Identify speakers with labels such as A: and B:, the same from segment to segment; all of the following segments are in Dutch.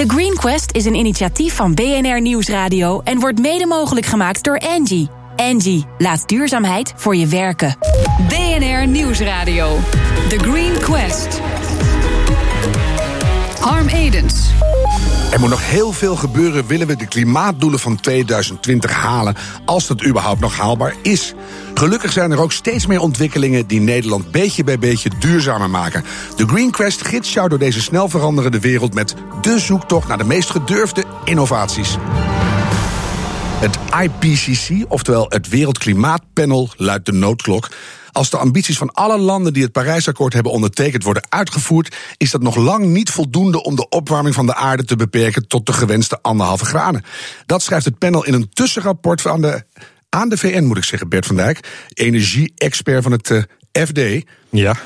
A: The Green Quest is een initiatief van BNR Nieuwsradio en wordt mede mogelijk gemaakt door Angie. Angie, laat duurzaamheid voor je werken.
B: BNR Nieuwsradio. The Green Quest. Harm Edens.
C: Er moet nog heel veel gebeuren willen we de klimaatdoelen van 2020 halen, als dat überhaupt nog haalbaar is. Gelukkig zijn er ook steeds meer ontwikkelingen die Nederland beetje bij beetje duurzamer maken. De Green Quest gids jou door deze snel veranderende wereld met de zoektocht naar de meest gedurfde innovaties. Het IPCC, oftewel het Wereldklimaatpanel, luidt de noodklok. Als de ambities van alle landen die het Parijsakkoord hebben ondertekend worden uitgevoerd, is dat nog lang niet voldoende om de opwarming van de aarde te beperken tot de gewenste anderhalve graden. Dat schrijft het panel in een tussenrapport aan de, aan de VN, moet ik zeggen, Bert van Dijk, energie-expert van het uh, FD.
D: Ja.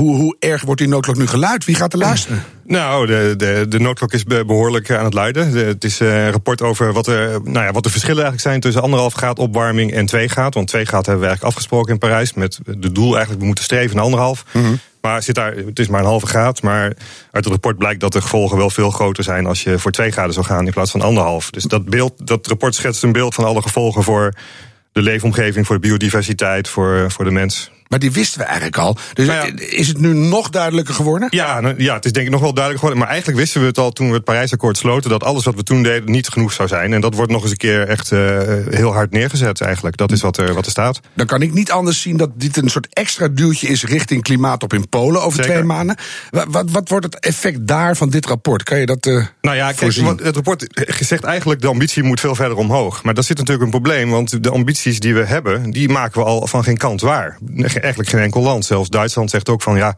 C: Hoe, hoe erg wordt die noodklok nu geluid? Wie gaat er luisteren?
D: Nou, de, de, de noodklok is behoorlijk aan het luiden. De, het is een rapport over wat, er, nou ja, wat de verschillen eigenlijk zijn tussen anderhalf graad opwarming en 2 graden. Want 2 graden hebben we eigenlijk afgesproken in Parijs. Met de doel eigenlijk, we moeten streven naar anderhalf.
C: Mhm.
D: Maar zit daar, het is maar een halve graad. Maar uit het rapport blijkt dat de gevolgen wel veel groter zijn als je voor 2 graden zou gaan in plaats van anderhalf. Dus dat, beeld, dat rapport schetst een beeld van alle gevolgen voor de leefomgeving, voor de biodiversiteit, voor, voor de mens.
C: Maar die wisten we eigenlijk al. Dus
D: ja.
C: is het nu nog duidelijker geworden?
D: Ja, nou, ja, het is denk ik nog wel duidelijk geworden. Maar eigenlijk wisten we het al toen we het Parijsakkoord sloten... dat alles wat we toen deden niet genoeg zou zijn. En dat wordt nog eens een keer echt uh, heel hard neergezet eigenlijk. Dat is wat er, wat er staat.
C: Dan kan ik niet anders zien dat dit een soort extra duwtje is... richting klimaatop in Polen over
D: Zeker.
C: twee maanden. Wat, wat, wat, wordt het effect daar van dit rapport? Kan je dat uh,
D: Nou ja, kijk, want het rapport zegt eigenlijk... de ambitie moet veel verder omhoog. Maar dat zit natuurlijk een probleem. Want de ambities die we hebben... die maken we al van geen kant waar. Eigenlijk geen enkel land. Zelfs Duitsland zegt ook van ja,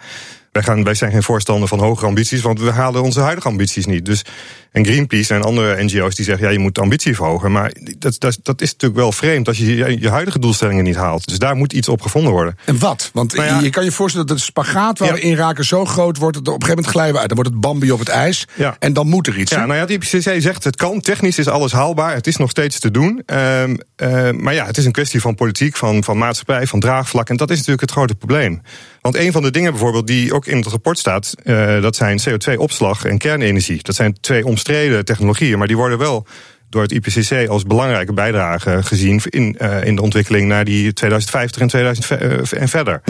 D: wij, gaan, wij zijn geen voorstander van hogere ambities, want we halen onze huidige ambities niet. Dus, en Greenpeace en andere NGO's die zeggen ja, je moet de ambitie verhogen. Maar dat, dat, dat is natuurlijk wel vreemd als je, je je huidige doelstellingen niet haalt. Dus daar moet iets op gevonden worden.
C: En wat? Want
D: Nou ja.
C: je kan je voorstellen dat de spagaat waar
D: Ja.
C: we in raken zo groot wordt... dat op een gegeven moment glijden we uit. Dan wordt het Bambi op het ijs
D: Ja.
C: en dan moet er iets.
D: Ja, nou ja, de IPCC zegt het kan, technisch is alles haalbaar, het is nog steeds te doen. Ehm, eh, maar ja, het is een kwestie van politiek, van, van maatschappij, van draagvlak. En dat is natuurlijk het grote probleem. Want een van de dingen bijvoorbeeld die ook in het rapport staat, eh, dat zijn CO2-opslag en kernenergie. Dat zijn twee omstreden technologieën, maar die worden wel door het IPCC als belangrijke bijdrage gezien in, eh, in de ontwikkeling naar die 2050 en 2000 ve- eh, en verder.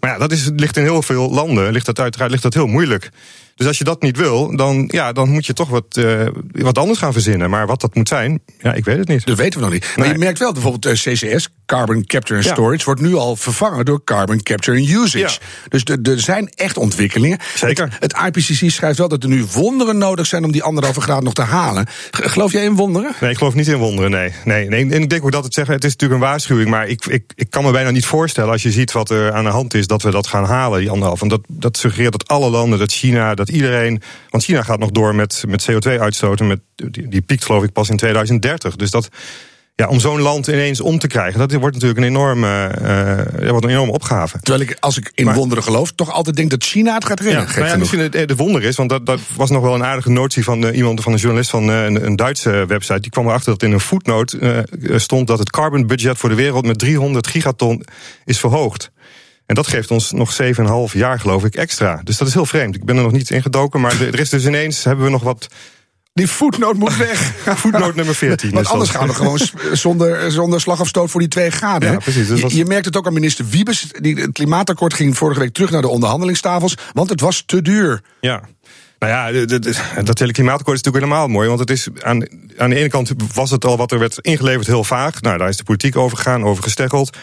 D: Maar ja, dat is, ligt in heel veel landen, ligt dat uiteraard ligt dat heel moeilijk. Dus als je dat niet wil, dan, ja, dan moet je toch wat, wat anders gaan verzinnen. Maar wat dat moet zijn, ja, ik weet het niet.
C: Dat weten we nog niet. Maar
D: Nee.
C: je merkt wel bijvoorbeeld CCS, Carbon Capture and
D: Ja.
C: Storage, wordt nu al vervangen door Carbon Capture and Usage.
D: Ja.
C: Dus er- zijn echt ontwikkelingen.
D: Zeker.
C: Het, het IPCC schrijft wel dat er nu wonderen nodig zijn om die anderhalve graad nog te halen. G- Geloof jij in wonderen?
D: Nee, ik geloof niet in wonderen, nee. nee, nee. En ik denk ook dat het zeggen, het is natuurlijk een waarschuwing, maar ik, ik, ik kan me bijna niet voorstellen als je ziet wat er aan de hand is, dat we dat gaan halen, die anderhalf. En dat, dat suggereert dat alle landen, dat China, dat iedereen. Want China gaat nog door met, met CO2-uitstoten, met, die, die piekt geloof ik pas in 2030. Dus dat. Ja, om zo'n land ineens om te krijgen, dat wordt natuurlijk een enorme, ja, wordt een enorme opgave.
C: Terwijl ik, als ik in
D: Maar-
C: wonderen geloof, toch altijd denk dat China het gaat redden.
D: Ja, nou misschien het, het wonder is, want dat, dat was nog wel een aardige notie van eh, iemand, van een journalist van eh, een, een Duitse website. Die kwam erachter dat in een footnote eh, stond dat het carbon budget voor de wereld met 300 gigaton is verhoogd. En dat geeft ons nog 7,5 jaar, geloof ik, extra. Dus dat is heel vreemd. Ik ben er nog niet ingedoken, maar er is dus ineens, hebben we nog wat.
C: Die voetnoot moet weg.
D: Voetnoot nummer 14.
C: Want anders gaan we gewoon s- zonder, zonder slag of stoot voor die twee graden.
D: Ja, precies, dus
C: Je,
D: was-
C: je merkt het ook aan minister Wiebes. Die, het klimaatakkoord ging vorige week terug naar de onderhandelingstafels. Want het was te duur.
D: Ja. Nou ja, dat hele klimaatakkoord is natuurlijk helemaal mooi. Want het is aan, aan de ene kant was het al wat er werd ingeleverd heel vaag. Nou, daar is de politiek over gegaan, over gesteggeld.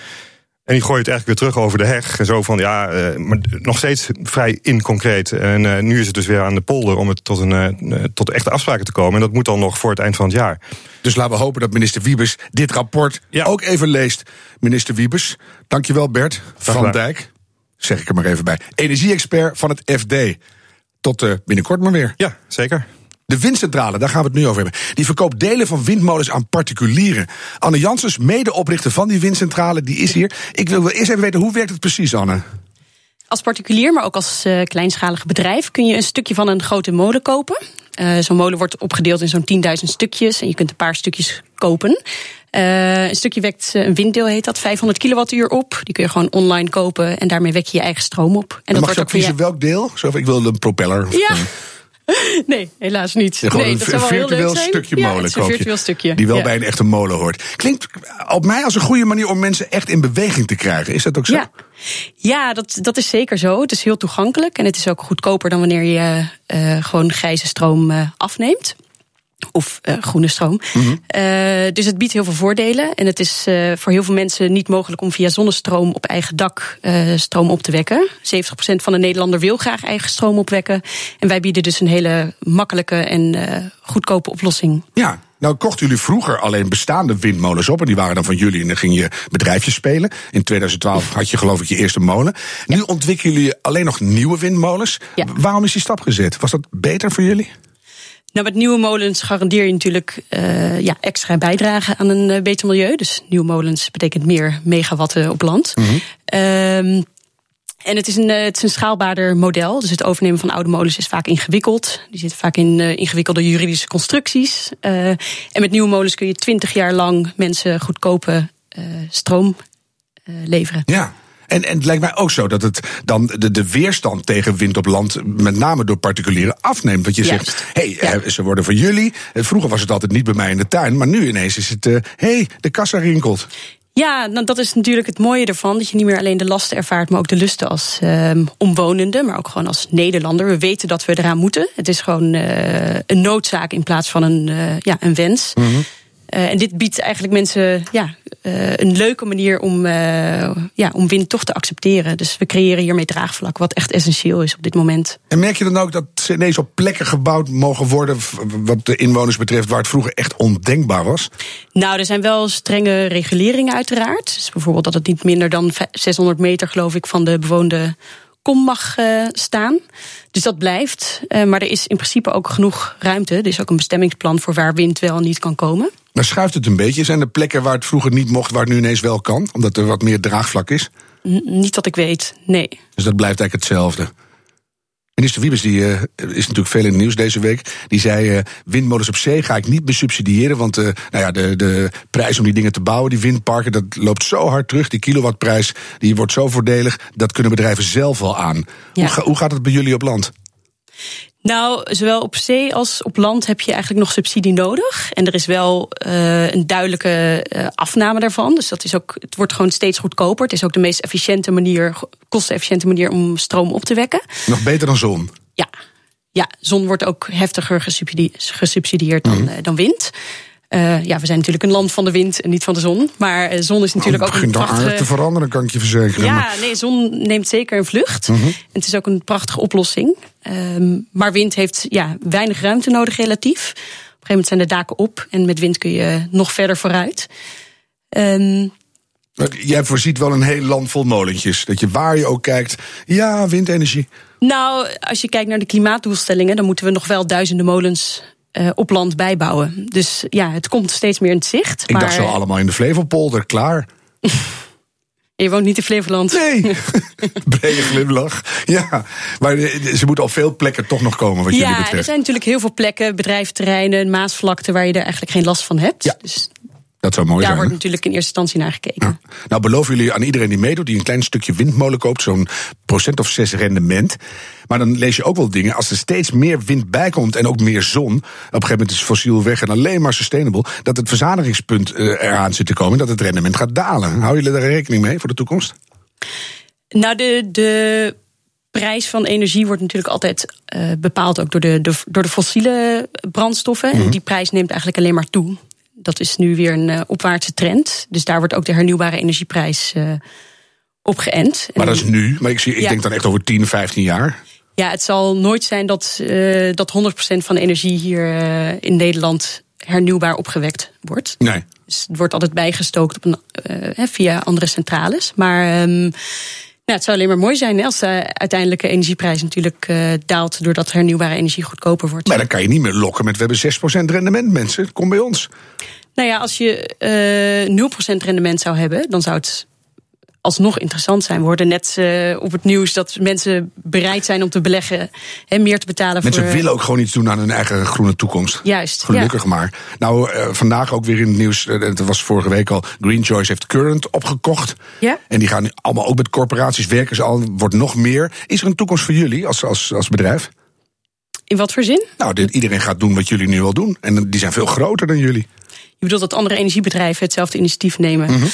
D: En die gooit het eigenlijk weer terug over de heg. En zo van, ja, eh, maar nog steeds vrij inconcreet. En eh, nu is het dus weer aan de polder om het tot, een, eh, tot echte afspraken te komen. En dat moet dan nog voor het eind van het jaar.
C: Dus laten we hopen dat minister Wiebes dit rapport
D: Ja.
C: ook even leest. Minister Wiebes, dankjewel Bert van. Dijk. Zeg ik er maar even bij. Energie-expert van het FD. Tot binnenkort maar weer.
D: Ja, zeker.
C: De windcentrale, daar gaan we het nu over hebben. Die verkoopt delen van windmolens aan particulieren. Anne Janssens, medeoprichter van die windcentrale, die is hier. Ik wil eerst even weten, hoe werkt het precies, Anne?
E: Als particulier, maar ook als uh, kleinschalig bedrijf, kun je een stukje van een grote molen kopen. Uh, Zo'n molen wordt opgedeeld in zo'n 10.000 stukjes en je kunt een paar stukjes kopen. Uh, een stukje wekt een winddeel, heet dat, 500 kilowattuur op. Die kun je gewoon online kopen en daarmee wek je je eigen stroom op. En,
C: En dat mag je ook kiezen welk deel? Zo, ik wil een propeller. Of
E: Ja. Nee, helaas niet.
C: Gewoon
E: nee,
C: een
E: dat zou wel heel
C: virtueel
E: leuk zijn.
C: stukje
E: ja,
C: molen
E: is een virtueel stukje.
C: Die wel
E: ja.
C: bij een echte molen hoort. Klinkt op mij als een goede manier om mensen echt in beweging te krijgen. Is dat ook zo?
E: Ja, ja dat, dat is zeker zo. Het is heel toegankelijk en het is ook goedkoper dan wanneer je eh, gewoon grijze stroom eh, afneemt. Of eh, groene stroom.
C: Mhm.
E: Eh, dus het biedt heel veel voordelen. En het is eh, voor heel veel mensen niet mogelijk om via zonnestroom op eigen dak stroom op te wekken. 70% van de Nederlander wil graag eigen stroom opwekken. En wij bieden dus een hele makkelijke en goedkope oplossing.
C: Ja. Nou kochten jullie vroeger alleen bestaande windmolens op. En die waren dan van jullie. En dan ging je bedrijfjes spelen. In 2012 had je geloof ik je eerste molen. Nu ontwikkelen jullie alleen nog nieuwe windmolens.
E: Ja.
C: Waarom is die stap gezet? Was dat beter voor jullie?
E: Nou, met nieuwe molens garandeer je natuurlijk eh, ja, extra bijdrage aan een eh, beter milieu. Dus nieuwe molens betekent meer megawatten op land. Ehm, en het is, een, eh, het is een schaalbaarder model. Dus het overnemen van oude molens is vaak ingewikkeld. Die zitten vaak in ingewikkelde juridische constructies. En met nieuwe molens kun je twintig jaar lang mensen goedkope stroom leveren.
C: Ja. En, en het lijkt mij ook zo dat het dan de, de weerstand tegen wind op land, met name door particulieren, afneemt. Want je
E: Juist.
C: zegt, hé, hey,
E: Ja.
C: eh, ze worden van jullie. Eh, Vroeger was het altijd niet bij mij in de tuin, maar nu ineens is het, hé, hey, de kassa rinkelt.
E: Ja, nou, dat is natuurlijk het mooie ervan. Dat je niet meer alleen de lasten ervaart, maar ook de lusten als ehm omwonende, maar ook gewoon als Nederlander. We weten dat we eraan moeten. Het is gewoon eh, een noodzaak in plaats van een, eh, ja, een wens. Eh, en dit biedt eigenlijk mensen ja, eh, een leuke manier om, eh, ja, om wind toch te accepteren. Dus we creëren hiermee draagvlak, wat echt essentieel is op dit moment.
C: En merk je dan ook dat ze ineens op plekken gebouwd mogen worden, wat de inwoners betreft, waar het vroeger echt ondenkbaar was?
E: Nou, er zijn wel strenge reguleringen uiteraard. Dus bijvoorbeeld dat het niet minder dan vij- 600 meter, geloof ik, van de bewoonde kom mag eh, staan. Dus dat blijft. Maar er is in principe ook genoeg ruimte. Er is ook een bestemmingsplan voor waar wind wel en niet kan komen.
C: Dan schuift het een beetje. Zijn er plekken waar het vroeger niet mocht, waar het nu ineens wel kan? Omdat er wat meer draagvlak is?
E: N- niet dat ik weet, nee.
C: Dus dat blijft eigenlijk hetzelfde. Minister Wiebes die, eh, is natuurlijk veel in het nieuws deze week. Die zei: eh, windmolens op zee ga ik niet meer subsidiëren. Want eh, nou ja, de, de prijs om die dingen te bouwen, die windparken, dat loopt zo hard terug. Die kilowattprijs die wordt zo voordelig. Dat kunnen bedrijven zelf wel aan.
E: Ja.
C: Hoe, ga- hoe gaat het bij jullie op land?
E: Nou, zowel op zee als op land heb je eigenlijk nog subsidie nodig. En er is wel eh, een duidelijke eh, afname daarvan. Dus dat is ook, het wordt gewoon steeds goedkoper. Het is ook de meest efficiënte manier, kostenefficiënte manier om stroom op te wekken.
C: Nog beter dan zon.
E: Ja, ja zon wordt ook heftiger gesubsidie- gesubsidieerd dan, eh, dan wind. Eh, ja, we zijn natuurlijk een land van de wind en niet van de zon. Maar eh, zon is natuurlijk
C: het
E: ook een
C: begint al aardig te
E: prachtige...
C: veranderen, kan ik je verzekeren.
E: Ja,
C: Maar-
E: nee, zon neemt zeker een vlucht. En het is ook een prachtige oplossing. Ehm, maar wind heeft ja, weinig ruimte nodig relatief. Op een gegeven moment zijn de daken op. En met wind kun je nog verder vooruit. Ehm,
C: Jij voorziet wel een heel land vol molentjes. Dat je waar je ook kijkt, ja, windenergie.
E: nou, als je kijkt naar de klimaatdoelstellingen... dan moeten we nog wel duizenden molens eh, op land bijbouwen. Dus ja, het komt steeds meer in het zicht.
C: Ik
E: maar
C: dacht zo allemaal in de Flevopolder, klaar.
E: je woont niet in Flevoland.
C: Nee, brede glimlach. Ja, maar eh, ze moeten op veel plekken toch nog komen, wat jullie
E: Ja, er zijn natuurlijk heel veel plekken, bedrijfsterreinen, maasvlakte... waar je er eigenlijk geen last van hebt.
C: Ja,
E: Dus
C: Dat zou mooi
E: daar
C: zijn.
E: wordt natuurlijk in eerste instantie naar gekeken.
C: Nou, beloven jullie aan iedereen die meedoet, die een klein stukje windmolen koopt, zo'n procent of zes rendement. Maar dan lees je ook wel dingen, als er steeds meer wind bij komt en ook meer zon, op een gegeven moment is fossiel weg en alleen maar sustainable, dat het verzadigingspunt eh, eraan zit te komen, dat het rendement gaat dalen. Houden jullie daar rekening mee voor de toekomst?
E: Nou, de, de prijs van energie wordt natuurlijk altijd eh, bepaald ook door de, de, door de fossiele brandstoffen. En die prijs neemt eigenlijk alleen maar toe. Dat is nu weer een eh, opwaartse trend. Dus daar wordt ook de hernieuwbare energieprijs eh op geënt.
C: Maar dat is nu, maar ik, zie, ik
E: Ja.
C: denk dan echt over 10, 15 jaar.
E: Ja, het zal nooit zijn dat, eh dat 100% van de energie hier in Nederland hernieuwbaar opgewekt wordt.
C: Nee.
E: Dus het wordt altijd bijgestookt op een, via andere centrales. Maar ehm, nou, het zou alleen maar mooi zijn als de uiteindelijke energieprijs natuurlijk eh, daalt. doordat hernieuwbare energie goedkoper wordt.
C: Maar dan kan je niet meer lokken met we hebben 6% rendement, mensen. Kom bij ons.
E: Nou ja, als je eh 0% rendement zou hebben, dan zou het alsnog interessant zijn. We hoorden net eh, op het nieuws dat mensen bereid zijn om te beleggen en meer te betalen
C: Mensen
E: voor.
C: willen ook gewoon iets doen aan hun eigen groene toekomst.
E: Juist.
C: Gelukkig maar. Nou, eh, vandaag ook weer in het nieuws. eh, Het was vorige week al. Green Choice heeft Current opgekocht.
E: Ja.
C: En die gaan nu allemaal ook met corporaties werken. Ze al wordt nog meer. Is er een toekomst voor jullie als, als, als bedrijf?
E: In wat voor zin?
C: Nou, dit, iedereen gaat doen wat jullie nu al doen. En die zijn veel groter dan jullie.
E: Je bedoelt dat andere energiebedrijven hetzelfde initiatief nemen?
C: Mhm.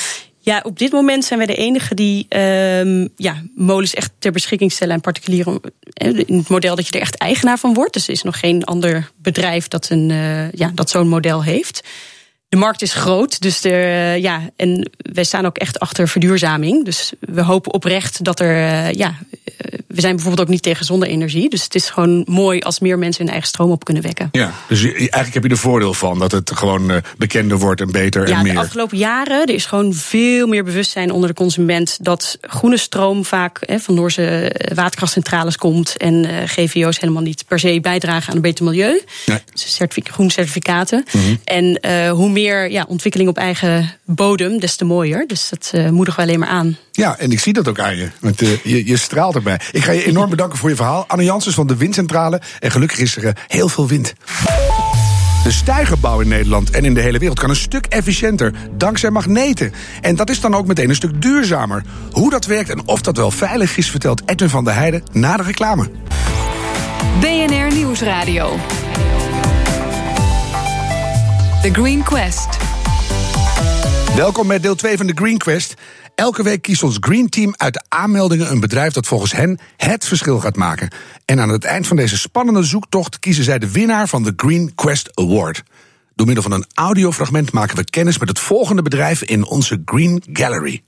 E: Ja, op dit moment zijn wij de enige die ehm, ja, molens echt ter beschikking stellen aan particulieren. eh, In het model dat je er echt eigenaar van wordt. Dus er is nog geen ander bedrijf dat, een, eh, ja, dat zo'n model heeft. De markt is groot, dus er, eh, ja, en wij staan ook echt achter verduurzaming. Dus we hopen oprecht dat er, eh, ja, eh, we zijn bijvoorbeeld ook niet tegen zonne-energie. Dus het is gewoon mooi als meer mensen hun eigen stroom op kunnen wekken.
C: Ja, dus eigenlijk heb je er voordeel van dat het gewoon bekender wordt en beter en
E: Ja,
C: meer.
E: de afgelopen jaren er is gewoon veel meer bewustzijn onder de consument dat groene stroom vaak hè, van Noorse waterkrachtcentrales komt en GVO's helemaal niet per se bijdragen aan een beter milieu.
C: Nee.
E: Dus certific- groene certificaten.
C: Mhm.
E: En hoe meer ja, ontwikkeling op eigen bodem, des te mooier. Dus dat eh, moedigen we alleen maar aan.
C: Ja, en ik zie dat ook aan je. Want eh, je, je straalt erbij. Ik ga je enorm bedanken voor je verhaal. Anne Janssens van de Windcentrale. En gelukkig is er eh, heel veel wind. De stijgerbouw in Nederland en in de hele wereld kan een stuk efficiënter dankzij magneten. En dat is dan ook meteen een stuk duurzamer. Hoe dat werkt en of dat wel veilig is, vertelt Edwin van der Heijden na de reclame.
B: BNR Nieuwsradio. The Green Quest.
C: Welkom bij deel 2 van de Green Quest. Elke week kiest ons Green Team uit de aanmeldingen een bedrijf dat volgens hen het verschil gaat maken. En aan het eind van deze spannende zoektocht kiezen zij de winnaar van de Green Quest Award. Door middel van een audiofragment maken we kennis met het volgende bedrijf in onze Green Gallery.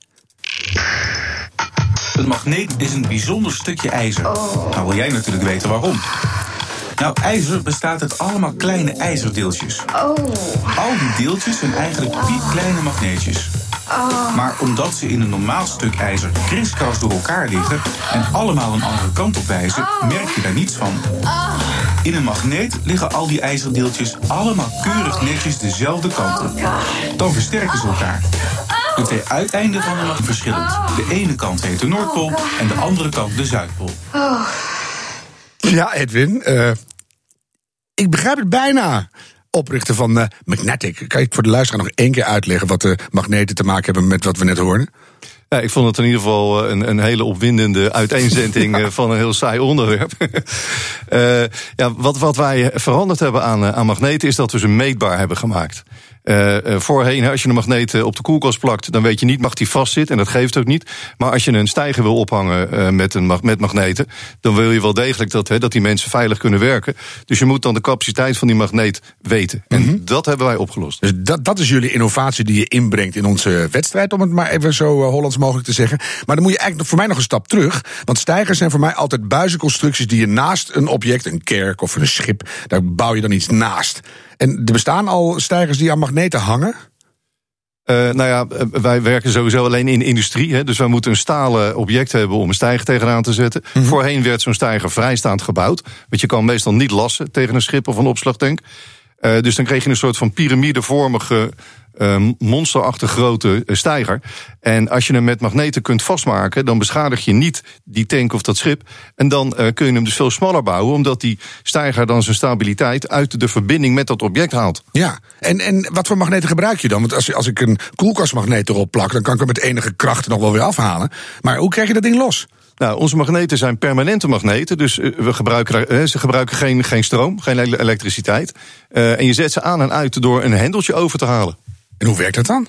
F: Een magneet is een bijzonder stukje ijzer. Nou wil jij natuurlijk weten waarom. Nou, ijzer bestaat uit allemaal kleine ijzerdeeltjes. Al die deeltjes zijn eigenlijk piepkleine magneetjes. Maar omdat ze in een normaal stuk ijzer kriskras door elkaar liggen en allemaal een andere kant op wijzen, merk je daar niets van. In een magneet liggen al die ijzerdeeltjes allemaal keurig netjes dezelfde kant op. Dan versterken ze elkaar. De twee uiteinden van de magneet verschillend. De ene kant heet de Noordpool en de andere kant de Zuidpool.
C: Ja, Edwin, eh, ik begrijp het bijna. Oprichter van eh, Magnetic. Kan je voor de luisteraar nog één keer uitleggen wat de magneten te maken hebben met wat we net hoorden?
G: Ja, ik vond het in ieder geval eh, een, een hele opwindende uiteenzetting eh, van een heel saai onderwerp. Eh, ja, wat, wat wij veranderd hebben aan, eh, aan magneten is dat we ze meetbaar hebben gemaakt. Eh, eh, voorheen, als je een magneet eh, op de koelkast plakt, dan weet je niet, mag die vastzitten. En dat geeft ook niet. Maar als je een stijger wil ophangen met, een, mag- met magneten, dan wil je wel degelijk dat, hè, dat die mensen veilig kunnen werken. Dus je moet dan de capaciteit van die magneet weten. En dat hebben wij opgelost.
C: Dus dat, dat is jullie innovatie die je inbrengt in onze wedstrijd, om het maar even zo Hollands mogelijk te zeggen. Maar dan moet je eigenlijk voor mij nog een stap terug. Want stijgers zijn voor mij altijd buizenconstructies die je naast een object, een kerk of een schip, daar bouw je dan iets naast. En er bestaan al stijgers die aan magneten hangen.
G: Eh, nou ja, eh, wij werken sowieso alleen in industrie. Hè, dus wij moeten een stalen object hebben om een stijger tegenaan te zetten. Voorheen werd zo'n stijger vrijstaand gebouwd. Want je kan meestal niet lassen tegen een schip of een opslagtank. Eh, dus dan kreeg je een soort van piramidevormige, monsterachtig grote eh, stijger. En als je hem met magneten kunt vastmaken, dan beschadig je niet die tank of dat schip. En dan eh, kun je hem dus veel smaller bouwen, omdat die stijger dan zijn stabiliteit uit de verbinding met dat object haalt.
C: Ja, en, en wat voor magneten gebruik je dan? Want als, als ik een koelkastmagneet erop plak, dan kan ik hem met enige kracht nog wel weer afhalen. Maar hoe krijg je dat ding los?
G: Nou, onze magneten zijn permanente magneten. Dus eh, we gebruiken, ze gebruiken geen, geen stroom, geen ele- elektriciteit. En je zet ze aan en uit door een hendeltje over te halen.
C: Rovert het han?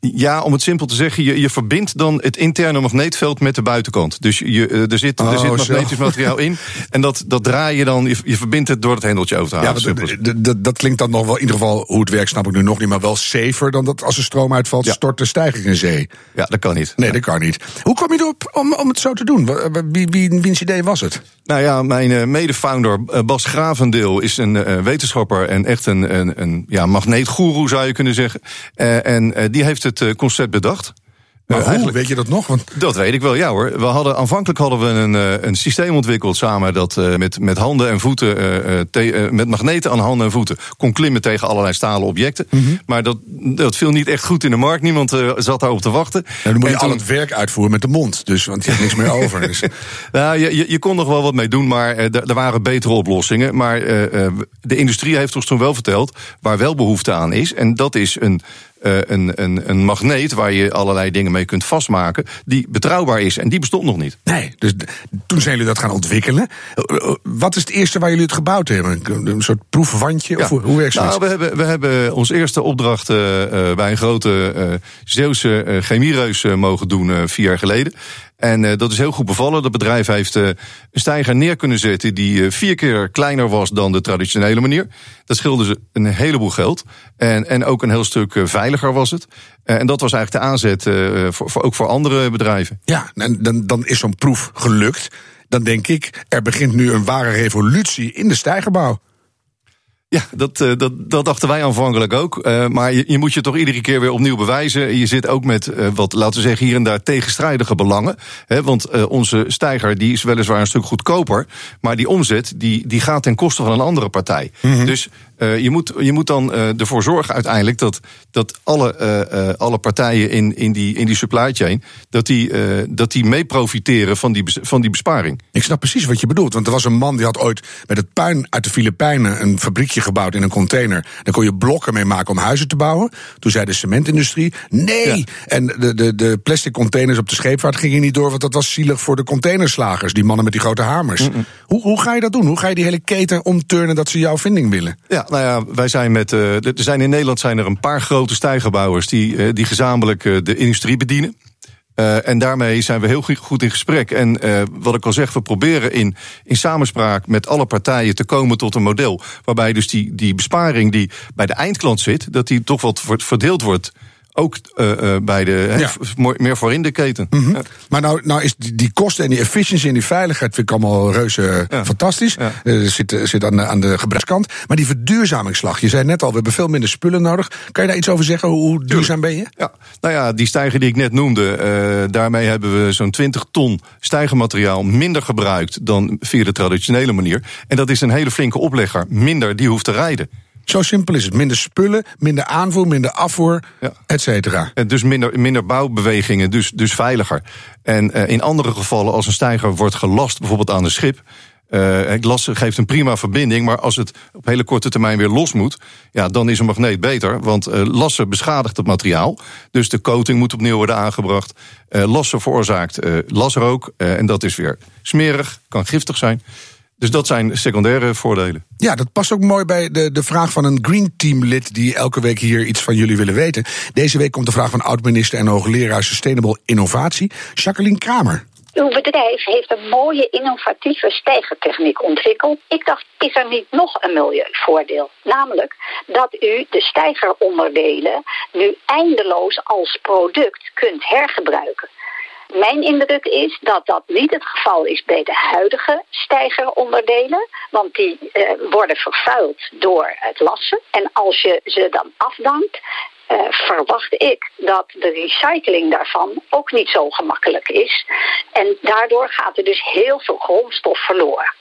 G: Ja, om het simpel te zeggen, je, je verbindt dan het interne magneetveld met de buitenkant. Dus je, eh, er zit,
C: Oh,
G: er zit
C: zo.
G: magnetisch materiaal in. En dat, dat draai je dan, je, je verbindt het door het hendeltje over te
C: Ja,
G: halen.
C: want
G: Simpel.
C: d- d- d- dat klinkt dan nog wel, in ieder geval hoe het werkt, snap ik nu nog niet, maar wel safer dan dat als er stroom uitvalt,
G: Ja.
C: stort de stijger in zee.
G: Ja, dat kan niet.
C: Nee, dat kan niet. Hoe kom je erop om, om het zo te doen? Wie, wie, wiens idee was het?
G: Nou ja, mijn eh, mede-founder eh, Bas Gravendeel is een wetenschapper en echt een, een, een ja, magneetgoeroe zou je kunnen zeggen. En die heeft het eh, concept bedacht.
C: Maar
G: Eh, eigenlijk-
C: Weet je dat nog? Want
G: Dat weet ik wel, ja hoor. We hadden, aanvankelijk hadden we een, eh, een systeem ontwikkeld samen dat met, met handen en voeten, te- eh, met magneten aan handen en voeten, kon klimmen tegen allerlei stalen objecten.
C: Mhm.
G: Maar dat, dat viel niet echt goed in de markt. Niemand zat daarop te wachten.
C: nou, dan moet je
G: En
C: al
G: toen-
C: het werk uitvoeren met de mond, dus, want je hebt niks meer over. Dus.
G: Nou, je, je, je kon nog wel wat mee doen, maar er waren betere oplossingen. Maar de industrie heeft ons toen wel verteld waar wel behoefte aan is. En dat is een, eh, een, een, een magneet waar je allerlei dingen mee kunt vastmaken, die betrouwbaar is. En die bestond nog niet.
C: Nee, dus toen zijn jullie dat gaan ontwikkelen. Uh, Wat is het eerste waar jullie het gebouwd hebben? Een soort proefwandje? Of hoe, hoe werkt zoiets?
G: Nou, we hebben, we hebben onze eerste opdracht uh, bij een grote uh, Zeeuwse chemiereus mogen doen vier jaar geleden. En uh, dat is heel goed bevallen. Dat bedrijf heeft uh, een stijger neer kunnen zetten die uh, vier keer kleiner was dan de traditionele manier. Dat scheelde ze een heleboel geld. En, en ook een heel stuk veiliger was het. en dat was eigenlijk de aanzet voor, voor, ook voor andere bedrijven.
C: Ja, en dan, dan is zo'n proef gelukt. Dan denk ik, er begint nu een ware revolutie in de stijgerbouw.
G: Ja, dat, uh, dat, dat dachten wij aanvankelijk ook. Uh, maar je, je, moet je toch iedere keer weer opnieuw bewijzen. Je zit ook met uh, wat, laten we zeggen, hier en daar tegenstrijdige belangen. Hè, want onze stijger die is weliswaar een stuk goedkoper. Maar die omzet die, die gaat ten koste van een andere partij. Mm -hmm. Dus je, moet, je moet dan ervoor zorgen uiteindelijk dat, dat alle, alle partijen in, in, die, in die supply chain. dat die, dat die mee profiteren van die, van die besparing.
C: Ik snap precies wat je bedoelt. Want er was een man die had ooit met het puin uit de Filipijnen een fabriekje gebouwd in een container. Daar kon je blokken mee maken om huizen te bouwen. Toen zei de cementindustrie: nee. Ja. En de, de, de plastic containers op de scheepvaart gingen niet door, want dat was zielig voor de containerslagers, die mannen met die grote hamers. Mm -mm. Hoe, hoe ga je dat doen? Hoe ga je die hele keten omturnen dat ze jouw vinding willen?
G: Ja, nou ja, wij zijn met. Uh, er zijn in Nederland zijn er een paar grote stijgerbouwers die, uh, die gezamenlijk uh, de industrie bedienen. En daarmee zijn we heel goed in gesprek. En wat ik al zeg, we proberen in, in samenspraak met alle partijen te komen tot een model. Waarbij dus die, die besparing die bij de eindklant zit, dat die toch wat verdeeld wordt ook uh, bij de ja. he, meer voor in de keten.
C: Mm -hmm. ja. Maar nou, nou is die, die, kosten en die efficiëntie en die veiligheid vind ik allemaal reuze ja. fantastisch. Uh, zit, zit aan de, aan de gebruikskant. Maar die verduurzamingsslag, je zei net al, we hebben veel minder spullen nodig. Kan je daar iets over zeggen? Hoe duurzaam ben je?
G: Ja, nou ja, die stijger die ik net noemde, daarmee hebben we zo'n 20 ton stijgermateriaal minder gebruikt dan via de traditionele manier. En dat is een hele flinke oplegger. Minder die hoeft te rijden.
C: Zo simpel is het. Minder spullen, minder aanvoer, minder afvoer, ja. et cetera.
G: En dus minder, minder bouwbewegingen, dus, dus veiliger. En uh, in andere gevallen, als een stijger wordt gelast, bijvoorbeeld aan een schip. Uh, lassen geeft een prima verbinding, maar als het op hele korte termijn weer los moet, ja, dan is een magneet beter. Want uh, lassen beschadigt het materiaal. Dus de coating moet opnieuw worden aangebracht. Uh, lassen veroorzaakt lasrook. en dat is weer smerig, kan giftig zijn. Dus dat zijn secundaire voordelen.
C: Ja, dat past ook mooi bij de, de vraag van een Green Team lid die elke week hier iets van jullie willen weten. Deze week komt de vraag van oud-minister en hoogleraar Sustainable Innovatie, Jacqueline Kramer.
H: Uw bedrijf heeft een mooie innovatieve stijgertechniek ontwikkeld. Ik dacht, is er niet nog een milieuvoordeel? Namelijk dat u de stijgeronderdelen nu eindeloos als product kunt hergebruiken. Mijn indruk is dat dat niet het geval is bij de huidige stijgeronderdelen. Want die uh, worden vervuild door het lassen. En als je ze dan afdankt, uh, verwacht ik dat de recycling daarvan ook niet zo gemakkelijk is. En daardoor gaat er dus heel veel grondstof verloren.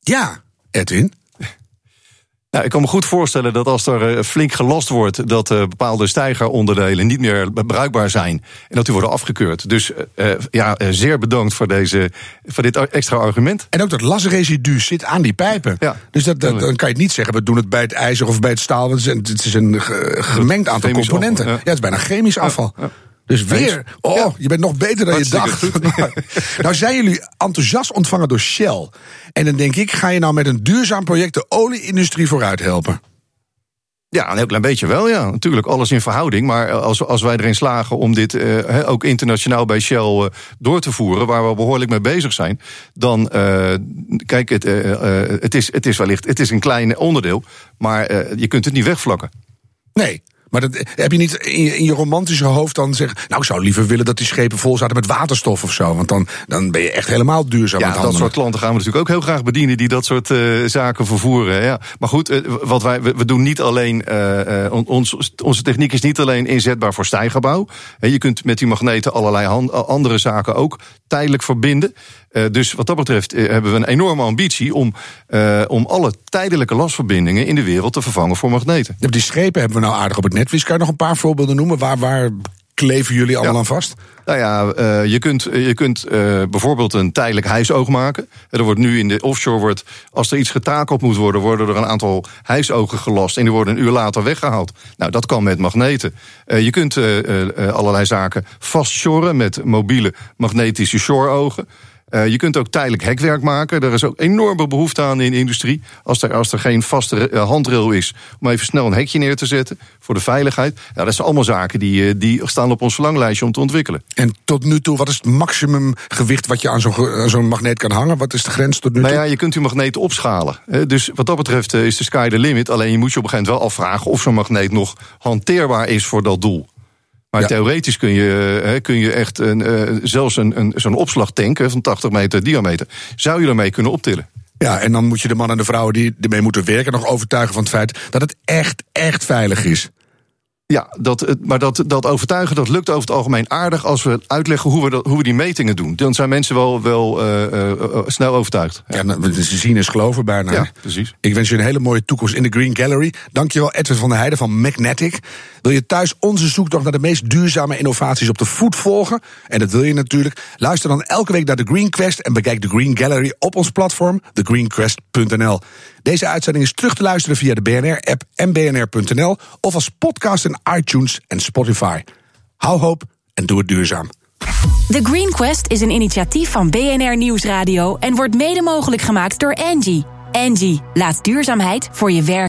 C: Ja, Edwin.
G: Nou, ik kan me goed voorstellen dat als er flink gelast wordt, dat uh, bepaalde stijgeronderdelen niet meer bruikbaar zijn en dat die worden afgekeurd. Dus uh, ja, zeer bedankt voor, deze, voor dit extra argument.
C: En ook dat lasresidu zit aan die pijpen. Ja, dus dat, dat, dan kan je niet zeggen, we doen het bij het ijzer of bij het staal. Het is een, het is een gemengd aantal componenten. Afval, ja. ja. het is bijna chemisch afval. Ja, dus weer, oh, ja. je bent nog beter dan je dacht. nou zijn jullie enthousiast ontvangen door Shell. En dan denk ik, ga je nou met een duurzaam project de olieindustrie vooruit helpen?
G: Ja, een heel klein beetje wel, ja. Natuurlijk, alles in verhouding. Maar als, als wij erin slagen om dit uh, ook internationaal bij Shell uh, door te voeren, waar we behoorlijk mee bezig zijn, dan, kijk, het, het, is, het is wellicht het is een klein onderdeel, maar je kunt het niet wegvlakken.
C: Nee. Maar dat, heb je niet in je, in je, romantische hoofd dan zeggen... nou, ik zou liever willen dat die schepen vol zaten met waterstof of zo. Want dan, dan ben je echt helemaal duurzaam
G: ja, dat soort klanten gaan we natuurlijk ook heel graag bedienen... die dat soort uh, zaken vervoeren. Ja. Maar goed, uh, wat wij, we, we, doen niet alleen... Uh, ons, onze techniek is niet alleen inzetbaar voor stijgerbouw. Je kunt met die magneten allerlei hand, andere zaken ook tijdelijk verbinden. Uh, dus wat dat betreft uh, hebben we een enorme ambitie om, uh, om alle tijdelijke lasverbindingen in de wereld te vervangen voor magneten.
C: Die schepen hebben we nou aardig op het netvlies. Kan je nog een paar voorbeelden noemen? Waar, waar kleven jullie allemaal aan vast?
G: Nou ja, uh, je kunt, je kunt uh, bijvoorbeeld een tijdelijk hijsoog maken. Er wordt nu in de offshore, wordt, als er iets getakeld moet worden, worden er een aantal hijsogen gelast. En die worden een uur later weggehaald. Nou, dat kan met magneten. Uh, je kunt allerlei zaken vastshoren met mobiele magnetische shoreogen. Uh, je kunt ook tijdelijk hekwerk maken. Er is ook enorme behoefte aan in de industrie. Als er, als er geen vaste uh, handrail is om even snel een hekje neer te zetten voor de veiligheid. Ja, dat zijn allemaal zaken die, uh, die staan op ons verlanglijstje om te ontwikkelen.
C: En tot nu toe, wat is het maximumgewicht wat je aan zo'n zo magneet kan hangen? Wat is de grens tot nu toe?
G: Nou ja, je kunt die magneet opschalen. Dus wat dat betreft is de sky the limit. Alleen je moet je op een gegeven moment wel afvragen of zo'n magneet nog hanteerbaar is voor dat doel. Maar ja. theoretisch kun je, kun je echt een, uh, zelfs een, een, zo'n opslagtank van 80 meter diameter, zou je daarmee kunnen optillen.
C: Ja, en dan moet je de mannen en de vrouwen die ermee moeten werken nog overtuigen van het feit dat het echt, echt veilig is.
G: Ja, dat, maar dat, dat overtuigen dat lukt over het algemeen aardig als we uitleggen hoe we, dat, hoe we die metingen doen. Dan zijn mensen wel, wel uh, uh, snel overtuigd.
C: Ja, ze zien is geloven bijna.
G: Ja, precies.
C: Ik wens je een hele mooie toekomst in de Green Gallery. Dankjewel Edwin van der Heijden van Magnetic. Wil je thuis onze zoektocht naar de meest duurzame innovaties op de voet volgen? En dat wil je natuurlijk. Luister dan elke week naar de Green Quest en bekijk de Green Gallery op ons platform, thegreenquest.nl. Deze uitzending is terug te luisteren via de BNR-app en bnr.nl of als podcast in iTunes en Spotify. Hou hoop en doe het duurzaam.
A: The Green Quest is een initiatief van BNR Nieuwsradio en wordt mede mogelijk gemaakt door Angie. Angie, laat duurzaamheid voor je werk.